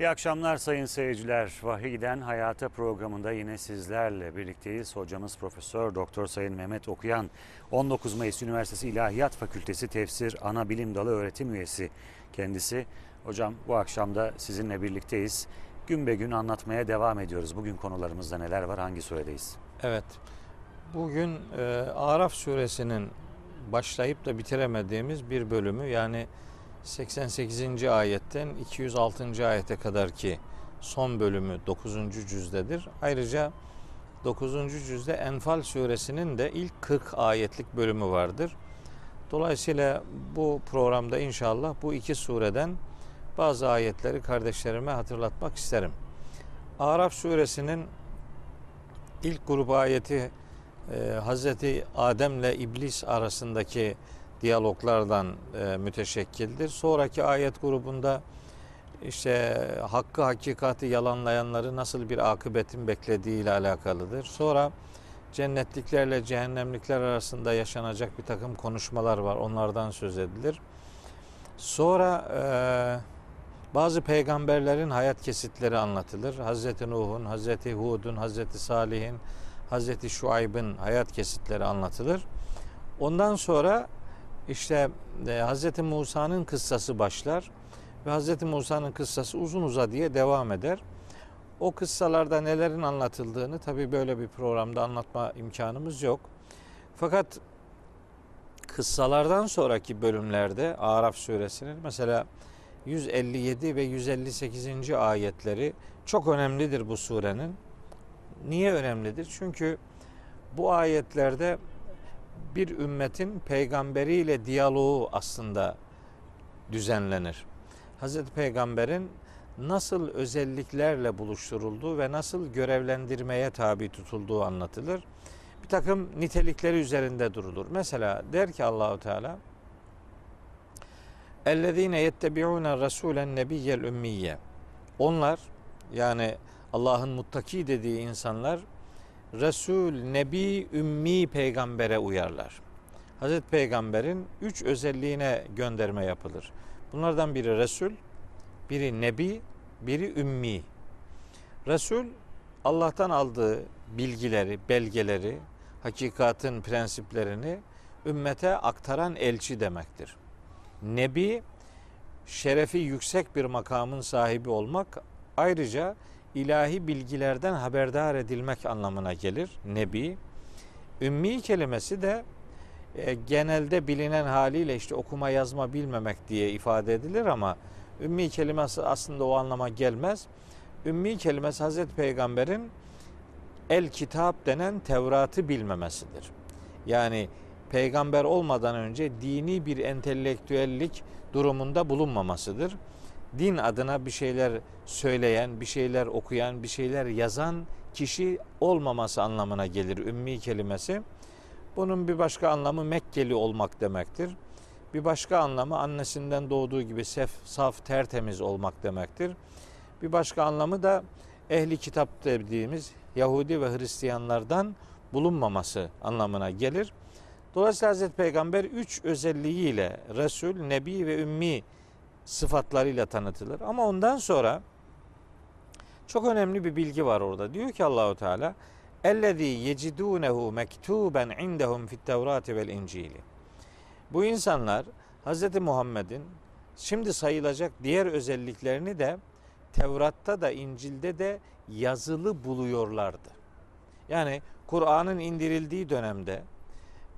İyi akşamlar sayın seyirciler. Vahiyden Hayata programında yine sizlerle birlikteyiz. Hocamız Profesör Doktor Sayın Mehmet Okuyan 19 Mayıs Üniversitesi İlahiyat Fakültesi Tefsir Ana Bilim Dalı öğretim üyesi kendisi. Hocam bu akşam da sizinle birlikteyiz. Gün be gün anlatmaya devam ediyoruz. Bugün konularımızda neler var, hangi suredeyiz? Evet. Bugün e, Araf suresinin başlayıp da bitiremediğimiz bir bölümü yani 88. ayetten 206. ayete kadar ki son bölümü 9. cüzdedir. Ayrıca 9. cüzde Enfal suresinin de ilk 40 ayetlik bölümü vardır. Dolayısıyla bu programda inşallah bu iki sureden bazı ayetleri kardeşlerime hatırlatmak isterim. Araf suresinin ilk grup ayeti e, Hazreti Adem'le İblis arasındaki diyaloglardan e, müteşekkildir. Sonraki ayet grubunda işte hakkı hakikati yalanlayanları nasıl bir akıbetin beklediği ile alakalıdır. Sonra cennetliklerle cehennemlikler arasında yaşanacak bir takım konuşmalar var. Onlardan söz edilir. Sonra e, bazı peygamberlerin hayat kesitleri anlatılır. Hazreti Nuh'un, Hazreti Hud'un, Hazreti Salih'in, Hazreti Şuayb'ın hayat kesitleri anlatılır. Ondan sonra işte e, Hazreti Musa'nın kıssası başlar ve Hazreti Musa'nın kıssası uzun uza diye devam eder. O kıssalarda nelerin anlatıldığını tabi böyle bir programda anlatma imkanımız yok. Fakat kıssalardan sonraki bölümlerde Araf suresinin mesela 157 ve 158. ayetleri çok önemlidir bu surenin. Niye önemlidir? Çünkü bu ayetlerde bir ümmetin peygamberiyle diyaloğu aslında düzenlenir. Hazreti Peygamber'in nasıl özelliklerle buluşturulduğu ve nasıl görevlendirmeye tabi tutulduğu anlatılır. Bir takım nitelikleri üzerinde durulur. Mesela der ki Allahu Teala Ellezine yettebiuna rasulen nebiyyel ümmiyye. Onlar yani Allah'ın muttaki dediği insanlar Resul, Nebi, Ümmi peygambere uyarlar. Hazreti Peygamber'in üç özelliğine gönderme yapılır. Bunlardan biri Resul, biri Nebi, biri Ümmi. Resul Allah'tan aldığı bilgileri, belgeleri, hakikatın prensiplerini ümmete aktaran elçi demektir. Nebi şerefi yüksek bir makamın sahibi olmak ayrıca ilahi bilgilerden haberdar edilmek anlamına gelir. Nebi. Ümmi kelimesi de e, genelde bilinen haliyle işte okuma yazma bilmemek diye ifade edilir ama ümmi kelimesi aslında o anlama gelmez. Ümmi kelimesi Hazreti Peygamber'in el kitap denen Tevrat'ı bilmemesidir. Yani peygamber olmadan önce dini bir entelektüellik durumunda bulunmamasıdır din adına bir şeyler söyleyen, bir şeyler okuyan, bir şeyler yazan kişi olmaması anlamına gelir ümmi kelimesi. Bunun bir başka anlamı Mekkeli olmak demektir. Bir başka anlamı annesinden doğduğu gibi sef, saf, tertemiz olmak demektir. Bir başka anlamı da ehli kitap dediğimiz Yahudi ve Hristiyanlardan bulunmaması anlamına gelir. Dolayısıyla Hazreti Peygamber üç özelliğiyle Resul, Nebi ve Ümmi sıfatlarıyla tanıtılır. Ama ondan sonra çok önemli bir bilgi var orada. Diyor ki Allahu Teala "Ellezî yecidûnehu mektuben indehum fit Tevrati vel İncili." Bu insanlar Hz. Muhammed'in şimdi sayılacak diğer özelliklerini de Tevrat'ta da İncil'de de yazılı buluyorlardı. Yani Kur'an'ın indirildiği dönemde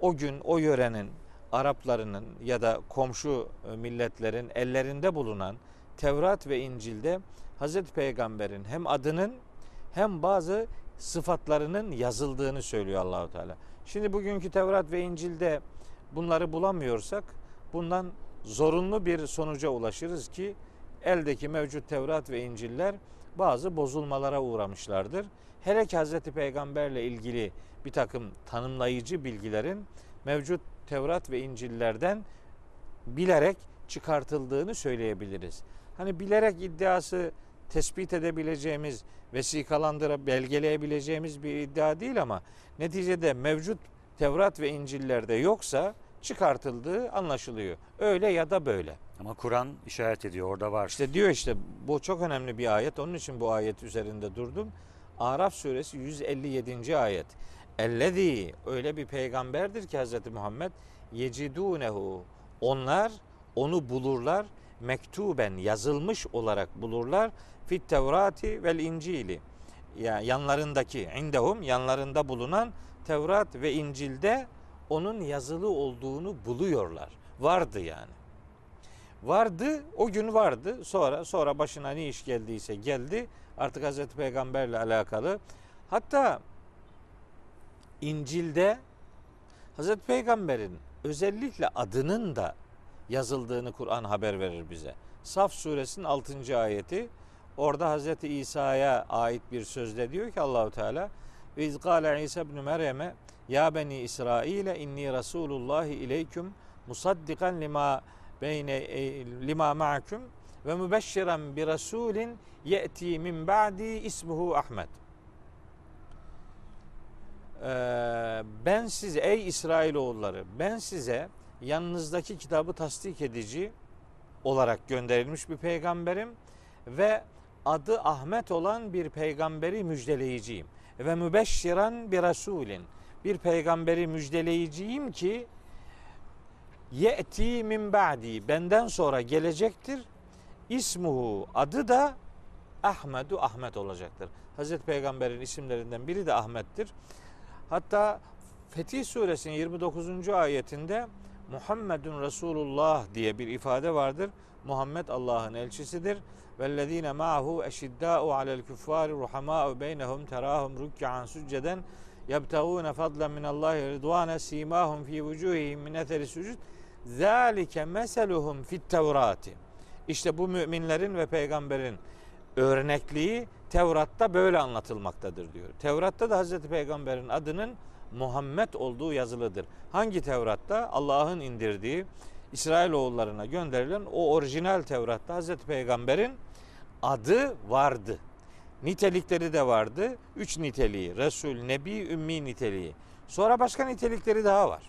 o gün o yörenin Araplarının ya da komşu e, milletlerin ellerinde bulunan Tevrat ve İncil'de Hazreti Peygamber'in hem adının hem bazı sıfatlarının yazıldığını söylüyor Allahu Teala. Şimdi bugünkü Tevrat ve İncil'de bunları bulamıyorsak bundan zorunlu bir sonuca ulaşırız ki eldeki mevcut Tevrat ve İncil'ler bazı bozulmalara uğramışlardır. Hele ki Hazreti Peygamberle ilgili bir takım tanımlayıcı bilgilerin mevcut Tevrat ve İncil'lerden bilerek çıkartıldığını söyleyebiliriz. Hani bilerek iddiası tespit edebileceğimiz, vesikalandıra belgeleyebileceğimiz bir iddia değil ama neticede mevcut Tevrat ve İncil'lerde yoksa çıkartıldığı anlaşılıyor. Öyle ya da böyle. Ama Kur'an işaret ediyor orada var. İşte diyor işte bu çok önemli bir ayet. Onun için bu ayet üzerinde durdum. Araf suresi 157. ayet. Ellezî öyle bir peygamberdir ki Hz. Muhammed yecidûnehu onlar onu bulurlar mektuben yazılmış olarak bulurlar fit tevrati vel incili yani yanlarındaki indehum yanlarında bulunan Tevrat ve İncil'de onun yazılı olduğunu buluyorlar. Vardı yani. Vardı, o gün vardı. Sonra sonra başına ne iş geldiyse geldi. Artık Hazreti Peygamberle alakalı. Hatta İncil'de Hazreti Peygamber'in özellikle adının da yazıldığını Kur'an haber verir bize. Saf suresinin 6. ayeti orada Hazreti İsa'ya ait bir sözde diyor ki Allahu Teala ve izgâle İsa ibn Meryem'e ya beni İsrail'e inni Resulullah ileyküm musaddikan lima beyne e, lima ma'akum ve mübeşşiren bi rasulin ye'ti min ba'di ismuhu Ahmet. Ee, ben size ey İsrailoğulları ben size yanınızdaki kitabı tasdik edici olarak gönderilmiş bir peygamberim ve adı Ahmet olan bir peygamberi müjdeleyiciyim. Ve mübeşşiran bir rasulin bir peygamberi müjdeleyiciyim ki ye'ti min ba'di benden sonra gelecektir. İsmuhu adı da Ahmedu Ahmet olacaktır. Hazreti Peygamber'in isimlerinden biri de Ahmet'tir. Hatta Fetih Suresinin 29. ayetinde Muhammedun Resulullah diye bir ifade vardır. Muhammed Allah'ın elçisidir. Vellezine ma'hu eşiddâ'u alel küffâri ruhamâ'u beynehum terâhum rükkan sücceden yebtagûne fadlen minallahi ridvâne simâhum fî vücûhihim min etheri sucud zâlike meseluhum fit tevrati. İşte bu müminlerin ve peygamberin örnekliği Tevrat'ta böyle anlatılmaktadır diyor. Tevrat'ta da Hazreti Peygamber'in adının Muhammed olduğu yazılıdır. Hangi Tevrat'ta? Allah'ın indirdiği İsrailoğullarına gönderilen o orijinal Tevrat'ta Hazreti Peygamber'in adı vardı. Nitelikleri de vardı. Üç niteliği. Resul, Nebi, Ümmi niteliği. Sonra başka nitelikleri daha var.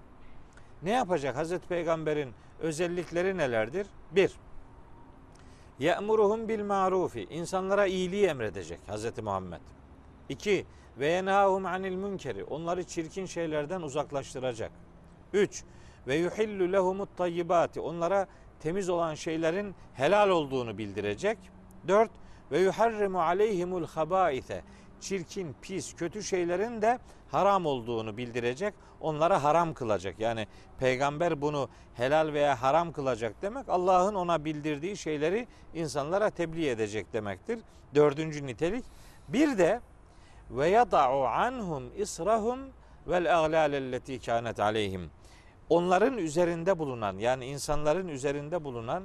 Ne yapacak? Hazreti Peygamber'in özellikleri nelerdir? Bir, Ye'muruhum bil marufi. İnsanlara iyiliği emredecek Hazreti Muhammed. İki, ve yenahum anil münkeri. Onları çirkin şeylerden uzaklaştıracak. Üç, ve yuhillu lehumut tayyibati. Onlara temiz olan şeylerin helal olduğunu bildirecek. Dört, ve yuharrimu aleyhimul habaite. Çirkin, pis, kötü şeylerin de haram olduğunu bildirecek. Onlara haram kılacak. Yani peygamber bunu helal veya haram kılacak demek Allah'ın ona bildirdiği şeyleri insanlara tebliğ edecek demektir. Dördüncü nitelik. Bir de ve yada'u anhum israhum vel aglalelleti kanet aleyhim. Onların üzerinde bulunan yani insanların üzerinde bulunan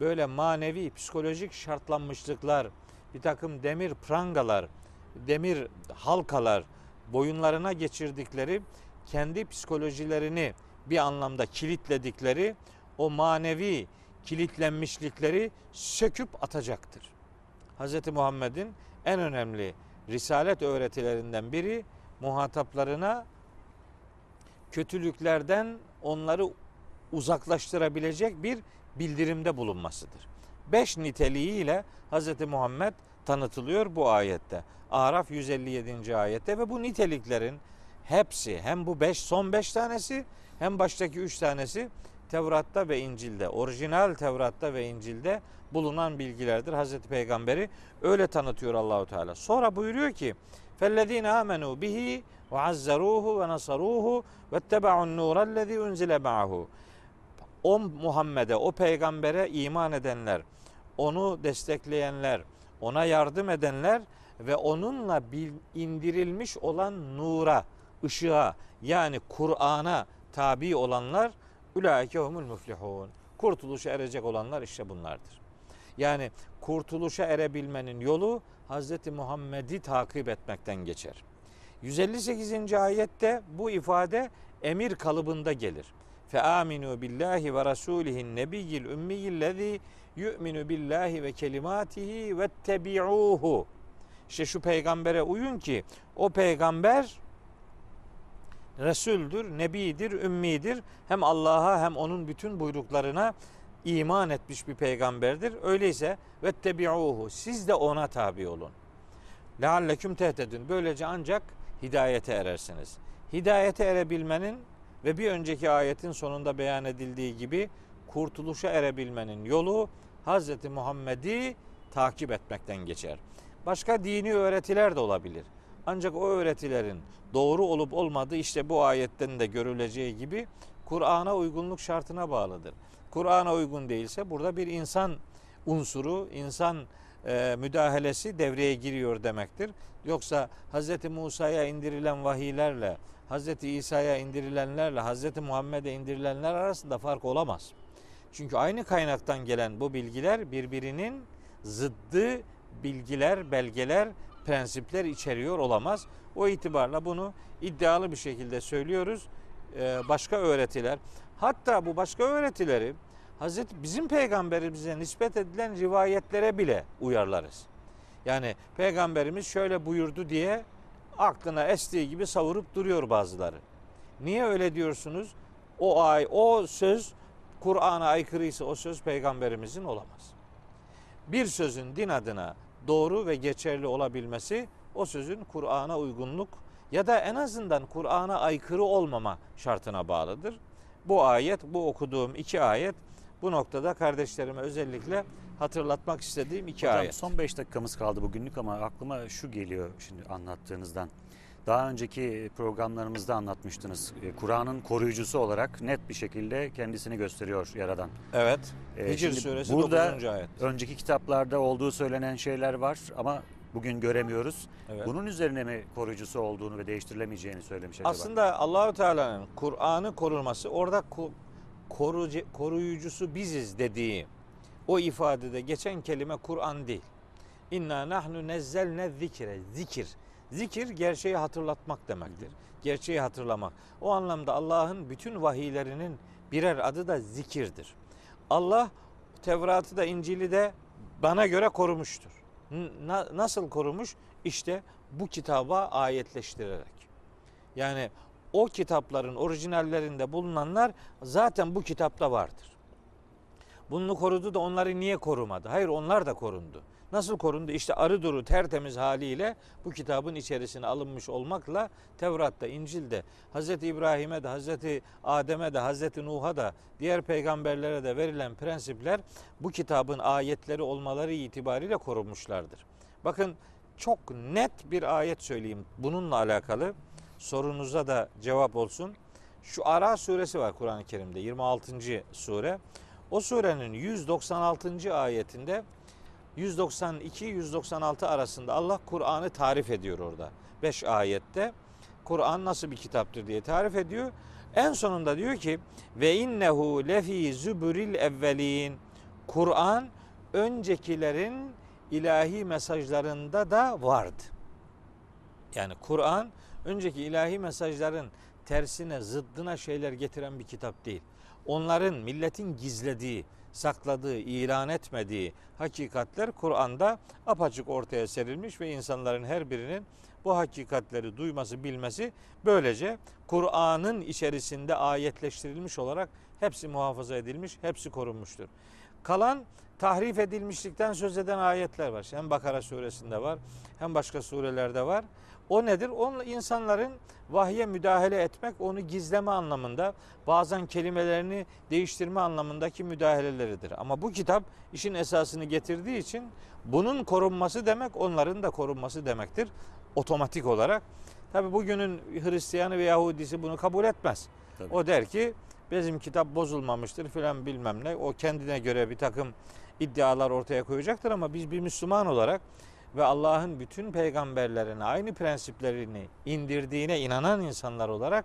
böyle manevi, psikolojik şartlanmışlıklar, bir takım demir prangalar, demir halkalar boyunlarına geçirdikleri kendi psikolojilerini bir anlamda kilitledikleri o manevi kilitlenmişlikleri söküp atacaktır. Hz. Muhammed'in en önemli risalet öğretilerinden biri muhataplarına kötülüklerden onları uzaklaştırabilecek bir bildirimde bulunmasıdır. Beş niteliğiyle Hz. Muhammed tanıtılıyor bu ayette. Araf 157. ayette ve bu niteliklerin hepsi hem bu beş son beş tanesi hem baştaki üç tanesi Tevrat'ta ve İncil'de, orijinal Tevrat'ta ve İncil'de bulunan bilgilerdir. Hazreti Peygamber'i öyle tanıtıyor Allahu Teala. Sonra buyuruyor ki: "Fellezine amenu bihi ve azzaruhu ve nasaruhu ve tebau'n nurellezî unzile ma'ahu." O Muhammed'e, o peygambere iman edenler, onu destekleyenler, ona yardım edenler ve onunla indirilmiş olan nura, ışığa yani Kur'an'a tabi olanlar Ulaike humul muflihun. Kurtuluşa erecek olanlar işte bunlardır. Yani kurtuluşa erebilmenin yolu Hz. Muhammed'i takip etmekten geçer. 158. ayette bu ifade emir kalıbında gelir. Fe aminu billahi ve rasulihin nebiyyil ümmiyillezî yu'minu billahi ve kelimatihi ve tebi'uhu. İşte şu peygambere uyun ki o peygamber Resuldür, Nebidir, Ümmidir. Hem Allah'a hem onun bütün buyruklarına iman etmiş bir peygamberdir. Öyleyse vettebi'uhu siz de ona tabi olun. Lealleküm tehtedün. Böylece ancak hidayete erersiniz. Hidayete erebilmenin ve bir önceki ayetin sonunda beyan edildiği gibi kurtuluşa erebilmenin yolu Hz. Muhammed'i takip etmekten geçer. Başka dini öğretiler de olabilir. Ancak o öğretilerin doğru olup olmadığı işte bu ayetten de görüleceği gibi Kur'an'a uygunluk şartına bağlıdır. Kur'an'a uygun değilse burada bir insan unsuru, insan e, müdahalesi devreye giriyor demektir. Yoksa Hz. Musa'ya indirilen vahiylerle, Hz. İsa'ya indirilenlerle, Hz. Muhammed'e indirilenler arasında fark olamaz. Çünkü aynı kaynaktan gelen bu bilgiler birbirinin zıddı bilgiler, belgeler, prensipler içeriyor olamaz. O itibarla bunu iddialı bir şekilde söylüyoruz. Ee, başka öğretiler, hatta bu başka öğretileri Hazreti bizim peygamberimize nispet edilen rivayetlere bile uyarlarız. Yani peygamberimiz şöyle buyurdu diye aklına estiği gibi savurup duruyor bazıları. Niye öyle diyorsunuz? O ay, o söz Kur'an'a aykırıysa o söz peygamberimizin olamaz. Bir sözün din adına doğru ve geçerli olabilmesi o sözün Kur'an'a uygunluk ya da en azından Kur'an'a aykırı olmama şartına bağlıdır. Bu ayet, bu okuduğum iki ayet bu noktada kardeşlerime özellikle hatırlatmak istediğim iki Hocam ayet. son 5 dakikamız kaldı bugünlük ama aklıma şu geliyor şimdi anlattığınızdan. Daha önceki programlarımızda anlatmıştınız. E, Kur'an'ın koruyucusu olarak net bir şekilde kendisini gösteriyor Yaradan. Evet. E, Hicr şimdi suresi burada 9. ayet. önceki kitaplarda olduğu söylenen şeyler var ama bugün göremiyoruz. Evet. Bunun üzerine mi koruyucusu olduğunu ve değiştirilemeyeceğini söylemiş acaba? Aslında Allahu Teala'nın Kur'an'ı korunması orada korucu, koruyucusu biziz dediği o ifadede geçen kelime Kur'an değil. İnna nahnu nezzelne zikre. Zikir. Zikir gerçeği hatırlatmak demektir. Gerçeği hatırlamak. O anlamda Allah'ın bütün vahiylerinin birer adı da zikirdir. Allah Tevrat'ı da İncil'i de bana göre korumuştur. Na- nasıl korumuş? İşte bu kitaba ayetleştirerek. Yani o kitapların orijinallerinde bulunanlar zaten bu kitapta vardır. Bunu korudu da onları niye korumadı? Hayır onlar da korundu. Nasıl korundu? İşte arı duru tertemiz haliyle bu kitabın içerisine alınmış olmakla Tevrat'ta, İncil'de, Hz. İbrahim'e de, Hz. Adem'e de, Hz. Nuh'a da, diğer peygamberlere de verilen prensipler bu kitabın ayetleri olmaları itibariyle korunmuşlardır. Bakın çok net bir ayet söyleyeyim bununla alakalı. Sorunuza da cevap olsun. Şu Ara suresi var Kur'an-ı Kerim'de 26. sure. O surenin 196. ayetinde 192-196 arasında Allah Kur'an'ı tarif ediyor orada. 5 ayette Kur'an nasıl bir kitaptır diye tarif ediyor. En sonunda diyor ki ve innehu lefi zübüril evvelin. Kur'an öncekilerin ilahi mesajlarında da vardı. Yani Kur'an önceki ilahi mesajların tersine, zıddına şeyler getiren bir kitap değil. Onların milletin gizlediği, sakladığı, ilan etmediği hakikatler Kur'an'da apaçık ortaya serilmiş ve insanların her birinin bu hakikatleri duyması, bilmesi böylece Kur'an'ın içerisinde ayetleştirilmiş olarak hepsi muhafaza edilmiş, hepsi korunmuştur. Kalan tahrif edilmişlikten söz eden ayetler var. Hem Bakara suresinde var, hem başka surelerde var. O nedir? O insanların vahye müdahale etmek, onu gizleme anlamında, bazen kelimelerini değiştirme anlamındaki müdahaleleridir. Ama bu kitap işin esasını getirdiği için bunun korunması demek, onların da korunması demektir. Otomatik olarak. Tabi bugünün Hristiyanı ve Yahudisi bunu kabul etmez. Tabii. O der ki bizim kitap bozulmamıştır filan bilmem ne. O kendine göre bir takım iddialar ortaya koyacaktır ama biz bir Müslüman olarak ve Allah'ın bütün peygamberlerine aynı prensiplerini indirdiğine inanan insanlar olarak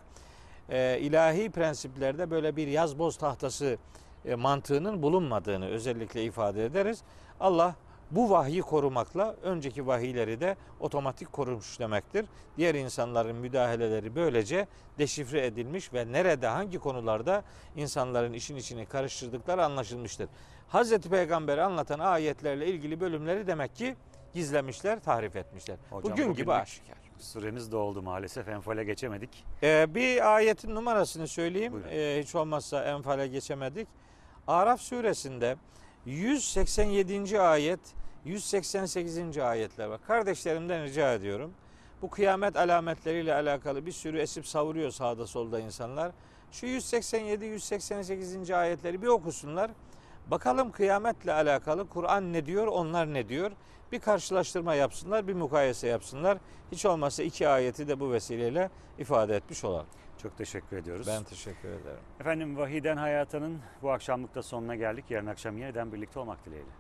e, ilahi prensiplerde böyle bir yaz boz tahtası e, mantığının bulunmadığını özellikle ifade ederiz. Allah bu vahyi korumakla önceki vahiyleri de otomatik korumuş demektir. Diğer insanların müdahaleleri böylece deşifre edilmiş ve nerede hangi konularda insanların işin içine karıştırdıkları anlaşılmıştır. Hazreti Peygamber'i anlatan ayetlerle ilgili bölümleri demek ki gizlemişler, tahrif etmişler. Hocam Bugün gibi aşikar. Süremiz doldu maalesef. Enfale geçemedik. Ee, bir ayetin numarasını söyleyeyim. Buyurun. Ee, hiç olmazsa enfale geçemedik. Araf suresinde 187. ayet, 188. ayetler var. Kardeşlerimden rica ediyorum. Bu kıyamet alametleriyle alakalı bir sürü esip savuruyor sağda solda insanlar. Şu 187 188. ayetleri bir okusunlar. Bakalım kıyametle alakalı Kur'an ne diyor, onlar ne diyor? Bir karşılaştırma yapsınlar, bir mukayese yapsınlar. Hiç olmazsa iki ayeti de bu vesileyle ifade etmiş olalım. Çok teşekkür ediyoruz. Ben teşekkür ederim. Efendim Vahiden Hayatı'nın bu akşamlıkta sonuna geldik. Yarın akşam yeniden birlikte olmak dileğiyle.